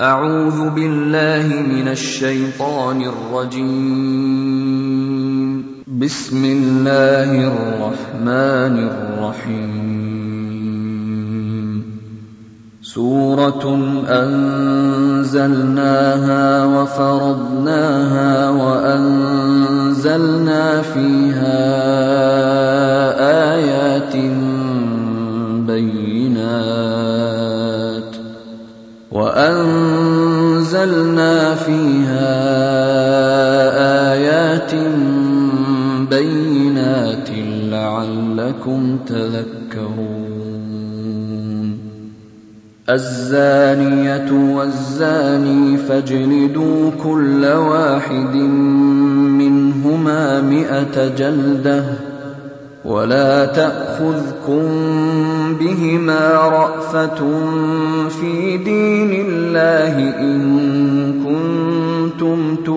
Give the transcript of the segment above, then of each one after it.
أعوذ بالله من الشيطان الرجيم. بسم الله الرحمن الرحيم. سورة أنزلناها وفرضناها وأنزلنا فيها آيات بينات. وأنزلنا فيها آيات بينات لعلكم تذكرون. الزانية والزاني فاجلدوا كل واحد منهما مئة جلدة ولا تأخذكم بهما رأفة في دين الله إن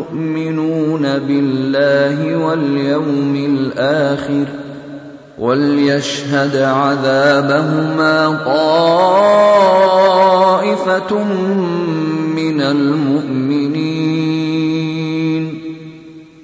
كنتم تؤمنون بالله واليوم الآخر وليشهد عذابهما طائفة من المؤمنين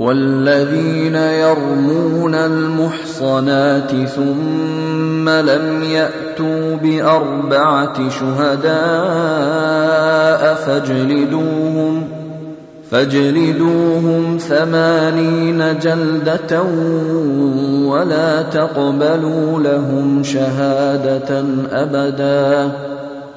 والذين يرمون المحصنات ثم لم يأتوا بأربعة شهداء فاجلدوهم فاجلدوهم ثمانين جلدة ولا تقبلوا لهم شهادة أبدا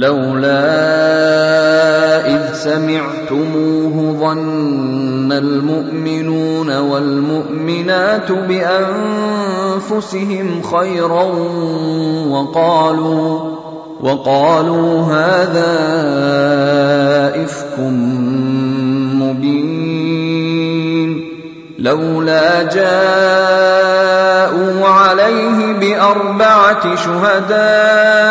لولا إذ سمعتموه ظن المؤمنون والمؤمنات بأنفسهم خيرا وقالوا وقالوا هذا إفك مبين. لولا جاءوا عليه بأربعة شهداء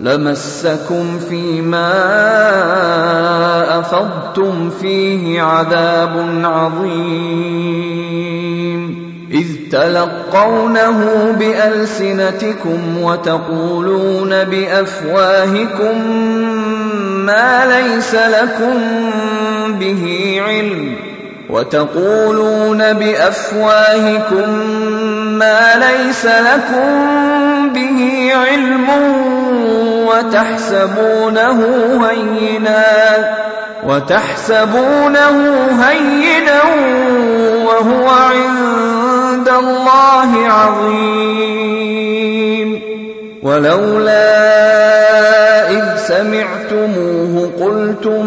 لمسكم فيما أفضتم فيه عذاب عظيم. إذ تلقونه بألسنتكم وتقولون بأفواهكم ما ليس لكم به علم. وتقولون بأفواهكم ما ليس لكم به علم وتحسبونه هينا وتحسبونه هينا وهو عند الله عظيم. ولولا إذ سمعتموه قلتم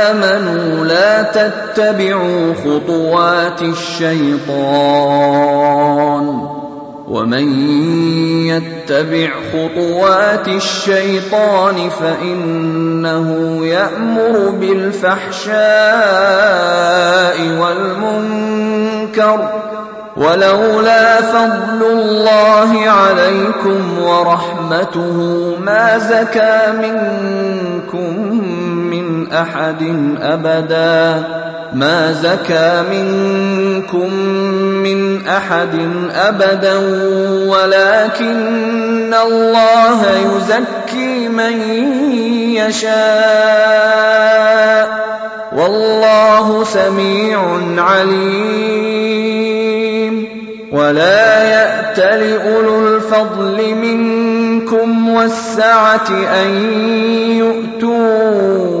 آمنوا لا تتبعوا خطوات الشيطان ومن يتبع خطوات الشيطان فإنه يأمر بالفحشاء والمنكر ولولا فضل الله عليكم ورحمته ما زكى منكم من أحد أبدا. ما زكى منكم من أحد أبدا ولكن الله يزكي من يشاء. والله سميع عليم. ولا يات لاولو الفضل منكم والسعة أن يؤتوا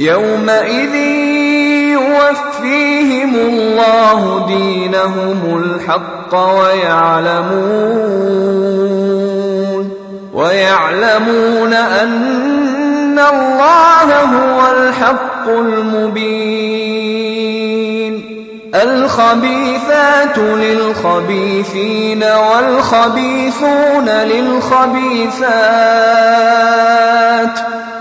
يومئذ يوفيهم الله دينهم الحق ويعلمون ويعلمون ان الله هو الحق المبين الخبيثات للخبيثين والخبيثون للخبيثات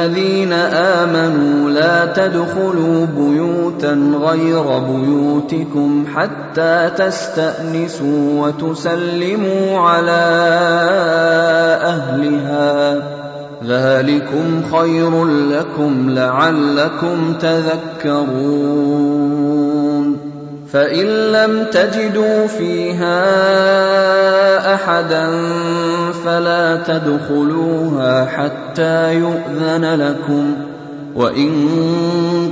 الذين آمنوا لا تدخلوا بيوتا غير بيوتكم حتى تستأنسوا وتسلموا على أهلها. ذلكم خير لكم لعلكم تذكرون. فإن لم تجدوا فيها أحدا فلا تدخلوها حتى يؤذن لكم. وإن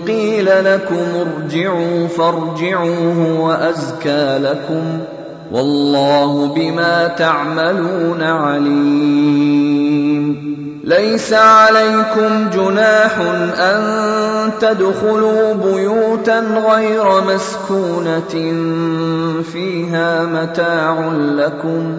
قيل لكم ارجعوا فارجعوا هو ازكى لكم. والله بما تعملون عليم. ليس عليكم جناح أن تدخلوا بيوتا غير مسكونة فيها متاع لكم.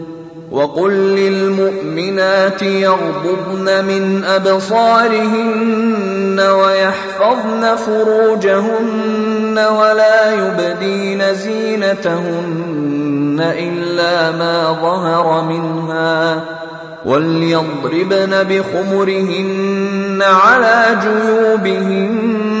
وقل للمؤمنات يغضضن من أبصارهن ويحفظن فروجهن ولا يبدين زينتهن إلا ما ظهر منها وليضربن بخمرهن على جيوبهن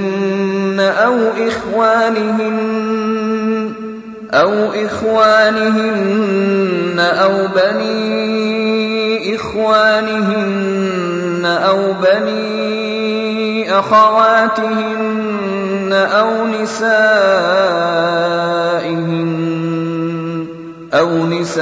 أو إخوانهن أو إخوانهن أو بني إخوانهن أو بني أخواتهن أو نسائهن أو نسائهن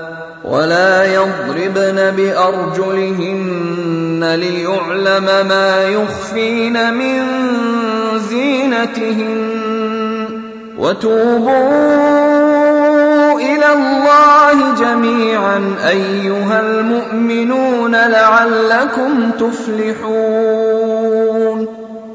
ولا يضربن بأرجلهن ليعلم ما يخفين من زينتهن. وتوبوا إلى الله جميعا أيها المؤمنون لعلكم تفلحون.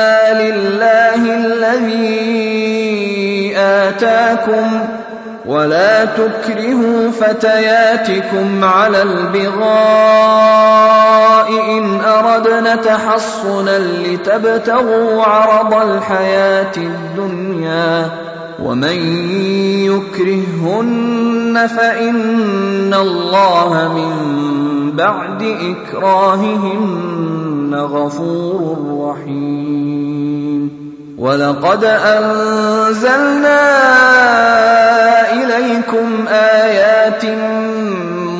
لله الذي اتاكم ولا تكرهوا فتياتكم على البغاء ان اردنا تحصنا لتبتغوا عرض الحياة الدنيا ومن يكرههن فإن الله من بعد إكراههن غفور رحيم ولقد أنزلنا إليكم آيات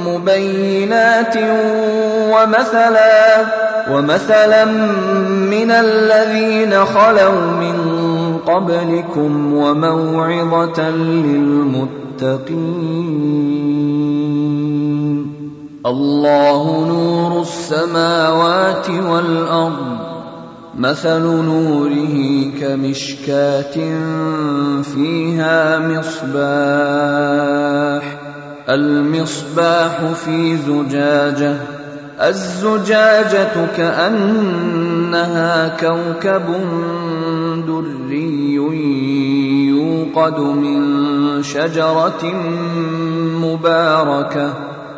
مبينات ومثلا ومثلا من الذين خلوا من قبلكم وموعظة للمتقين الله نور السماوات والأرض مثل نوره كمشكاة فيها مصباح المصباح في زجاجة الزجاجة كأنها كوكب دري يوقد من شجرة مباركة.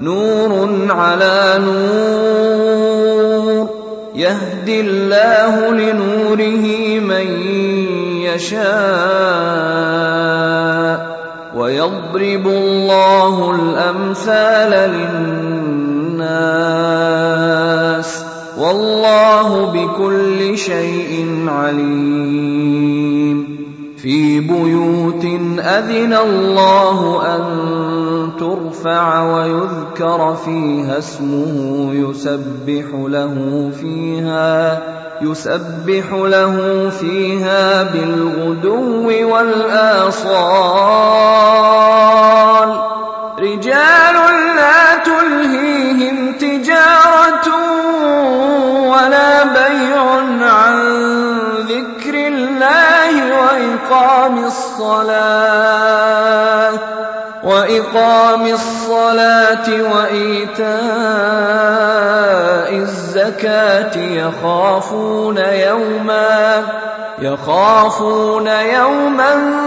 نور على نور. يهدي الله لنوره من يشاء. ويضرب الله الأمثال للناس. والله بكل شيء عليم. في بيوت أذن الله أن ترفع ويذكر فيها اسمه يسبح له فيها يسبح له فيها بالغدو والآصال. رجال لا تلهيهم تجارة ولا بيع عن ذكر الله وإقام الصلاة. وإقام الصلاة وإيتاء الزكاة يخافون يوما يخافون يوما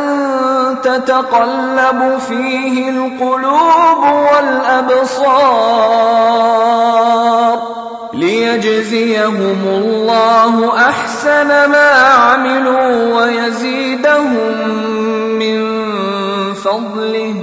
تتقلب فيه القلوب والأبصار ليجزيهم الله أحسن ما عملوا ويزيدهم من فضله.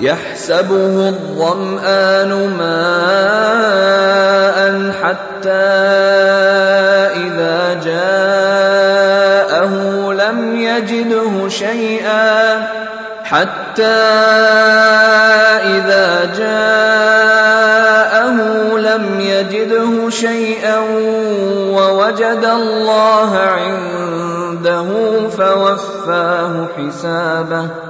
يحسبه الظمآن ماء حتى إذا جاءه لم يجده شيئا حتى إذا جاءه لم يجده شيئا ووجد الله عنده فوفاه حسابه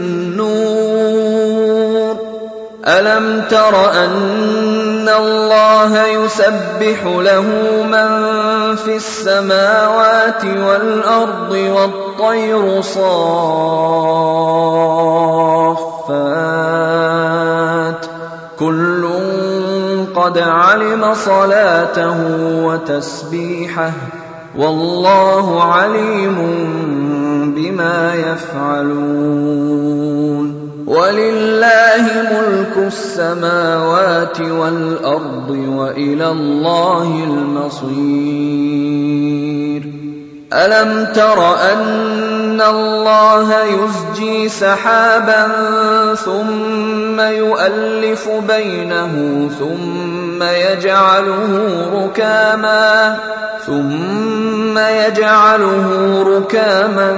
ألم تر أن الله يسبح له من في السماوات والأرض والطير صافات كل قد علم صلاته وتسبيحه والله عليم بما يفعلون ولله ملك السماوات والأرض وإلى الله المصير. ألم تر أن الله يزجي سحابا ثم يؤلف بينه ثم يجعله ركاما ثم يجعله ركاما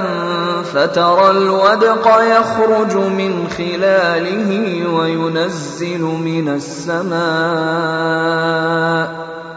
فترى الودق يخرج من خلاله وينزل من السماء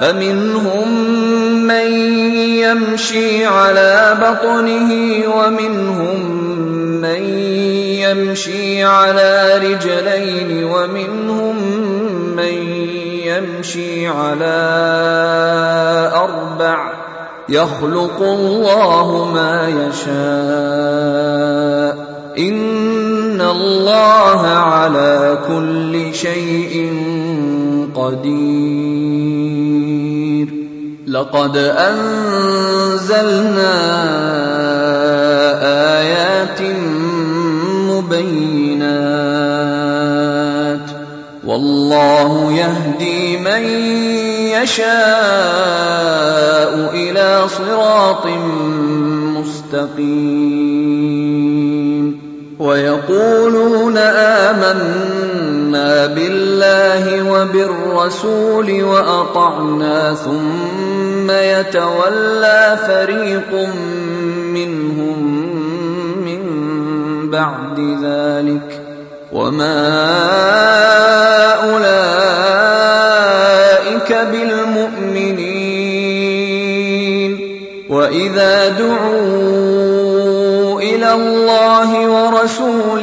فمنهم من يمشي على بطنه ومنهم من يمشي على رجلين ومنهم من يمشي على أربع يخلق الله ما يشاء إن الله على كل شيء قدير. لقد أنزلنا آيات مبينات. والله يهدي من يشاء إلى صراط مستقيم. ويقولون آمنا بالله وبالرسول وأطعنا ثم يتولى فريق منهم من بعد ذلك وما أولئك بالمؤمنين وإذا دعوا إلى الله ورسوله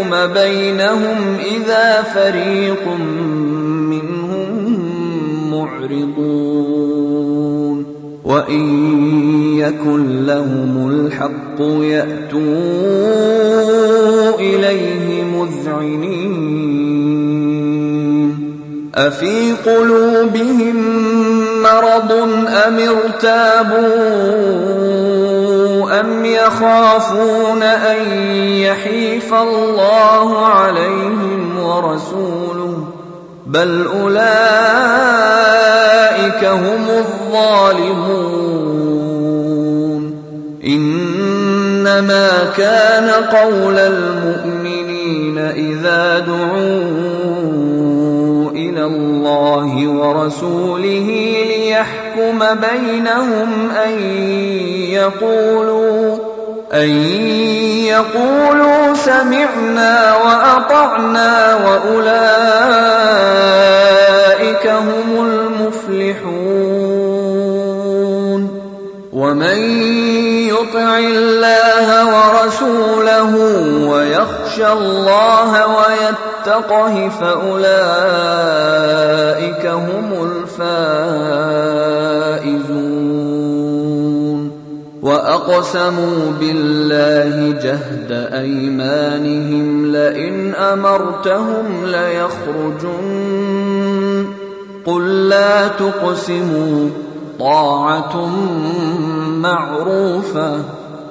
ليحكم بينهم إذا فريق منهم معرضون وإن يكن لهم الحق يأتوا إليه مذعنين أفي قلوبهم مرض أم ارتابوا أم يخافون أن يحيف الله عليهم ورسوله بل أولئك هم الظالمون إنما كان قول المؤمنين إذا دعوا إلى الله ورسوله ليحكم بينهم أن يقولوا أن يقولوا سمعنا وأطعنا وأولئك هم المفلحون ومن يطع الله ورسوله ويخشى الله ويتقه فأولئك هم الفائزون وأقسموا بالله جهد أيمانهم لئن أمرتهم ليخرجن. قل لا تقسموا طاعة معروفة.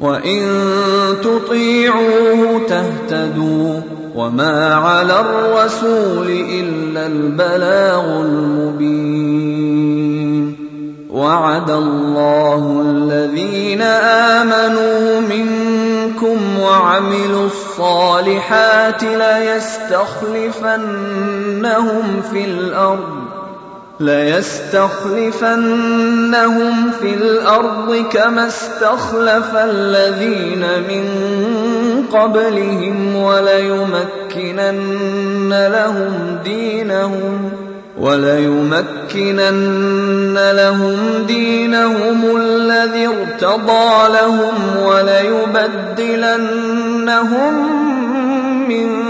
وان تطيعوه تهتدوا وما على الرسول الا البلاغ المبين وعد الله الذين امنوا منكم وعملوا الصالحات ليستخلفنهم في الأرض ليستخلفنهم في الأرض كما استخلف الذين من قبلهم وليمكنن لهم دينهم وليمكنن لهم دينهم الذي ارتضى لهم وليبدلنهم من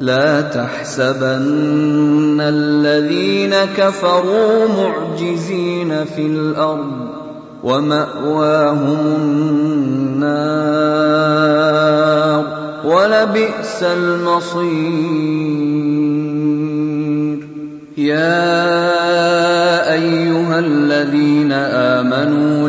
لا تحسبن الذين كفروا معجزين في الأرض ومأواهم النار ولبئس المصير. يا أيها الذين آمنوا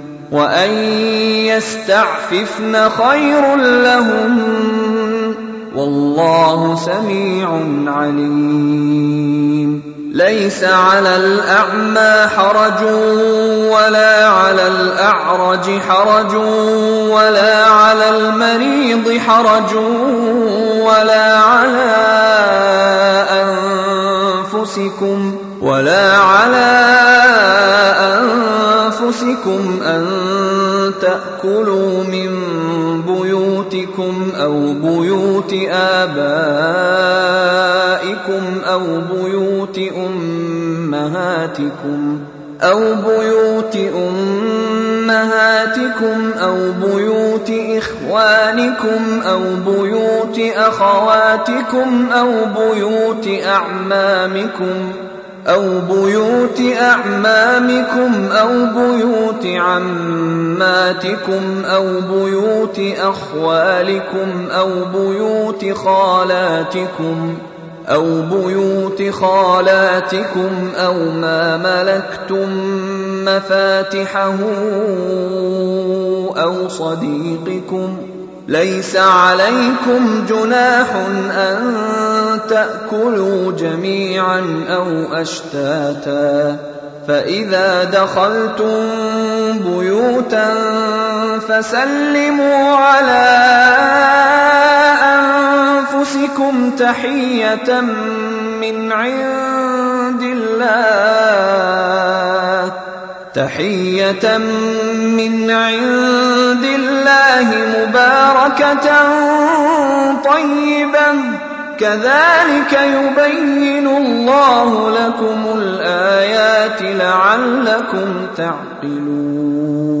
وان يستعففن خير لهم والله سميع عليم. ليس على الاعمى حرج ولا على الاعرج حرج ولا على المريض حرج ولا على انفسكم ولا على أنفسكم أن تأكلوا من بيوتكم أو بيوت آبائكم أو بيوت أمهاتكم أو بيوت أمهاتكم أو بيوت إخوانكم أو بيوت أخواتكم أو بيوت أعمامكم أو بيوت أعمامكم أو بيوت عماتكم أو بيوت أخوالكم أو بيوت خالاتكم ۖ أو بيوت خالاتكم أو ما ملكتم مفاتحه أو صديقكم ليس عليكم جناح أن تأكلوا جميعا أو أشتاتا فإذا دخلتم بيوتا فسلموا على أنفسكم تحية من عند الله تحية من عند الله مباركة طيبة. كذلك يبين الله لكم الآيات لعلكم تعقلون.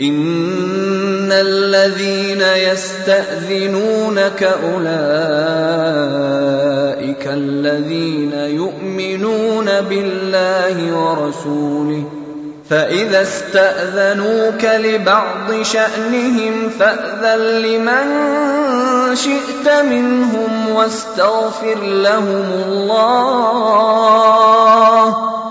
إن الذين يستأذنونك أولئك الذين يؤمنون بالله ورسوله فإذا استأذنوك لبعض شأنهم فأذن لمن شئت منهم واستغفر لهم الله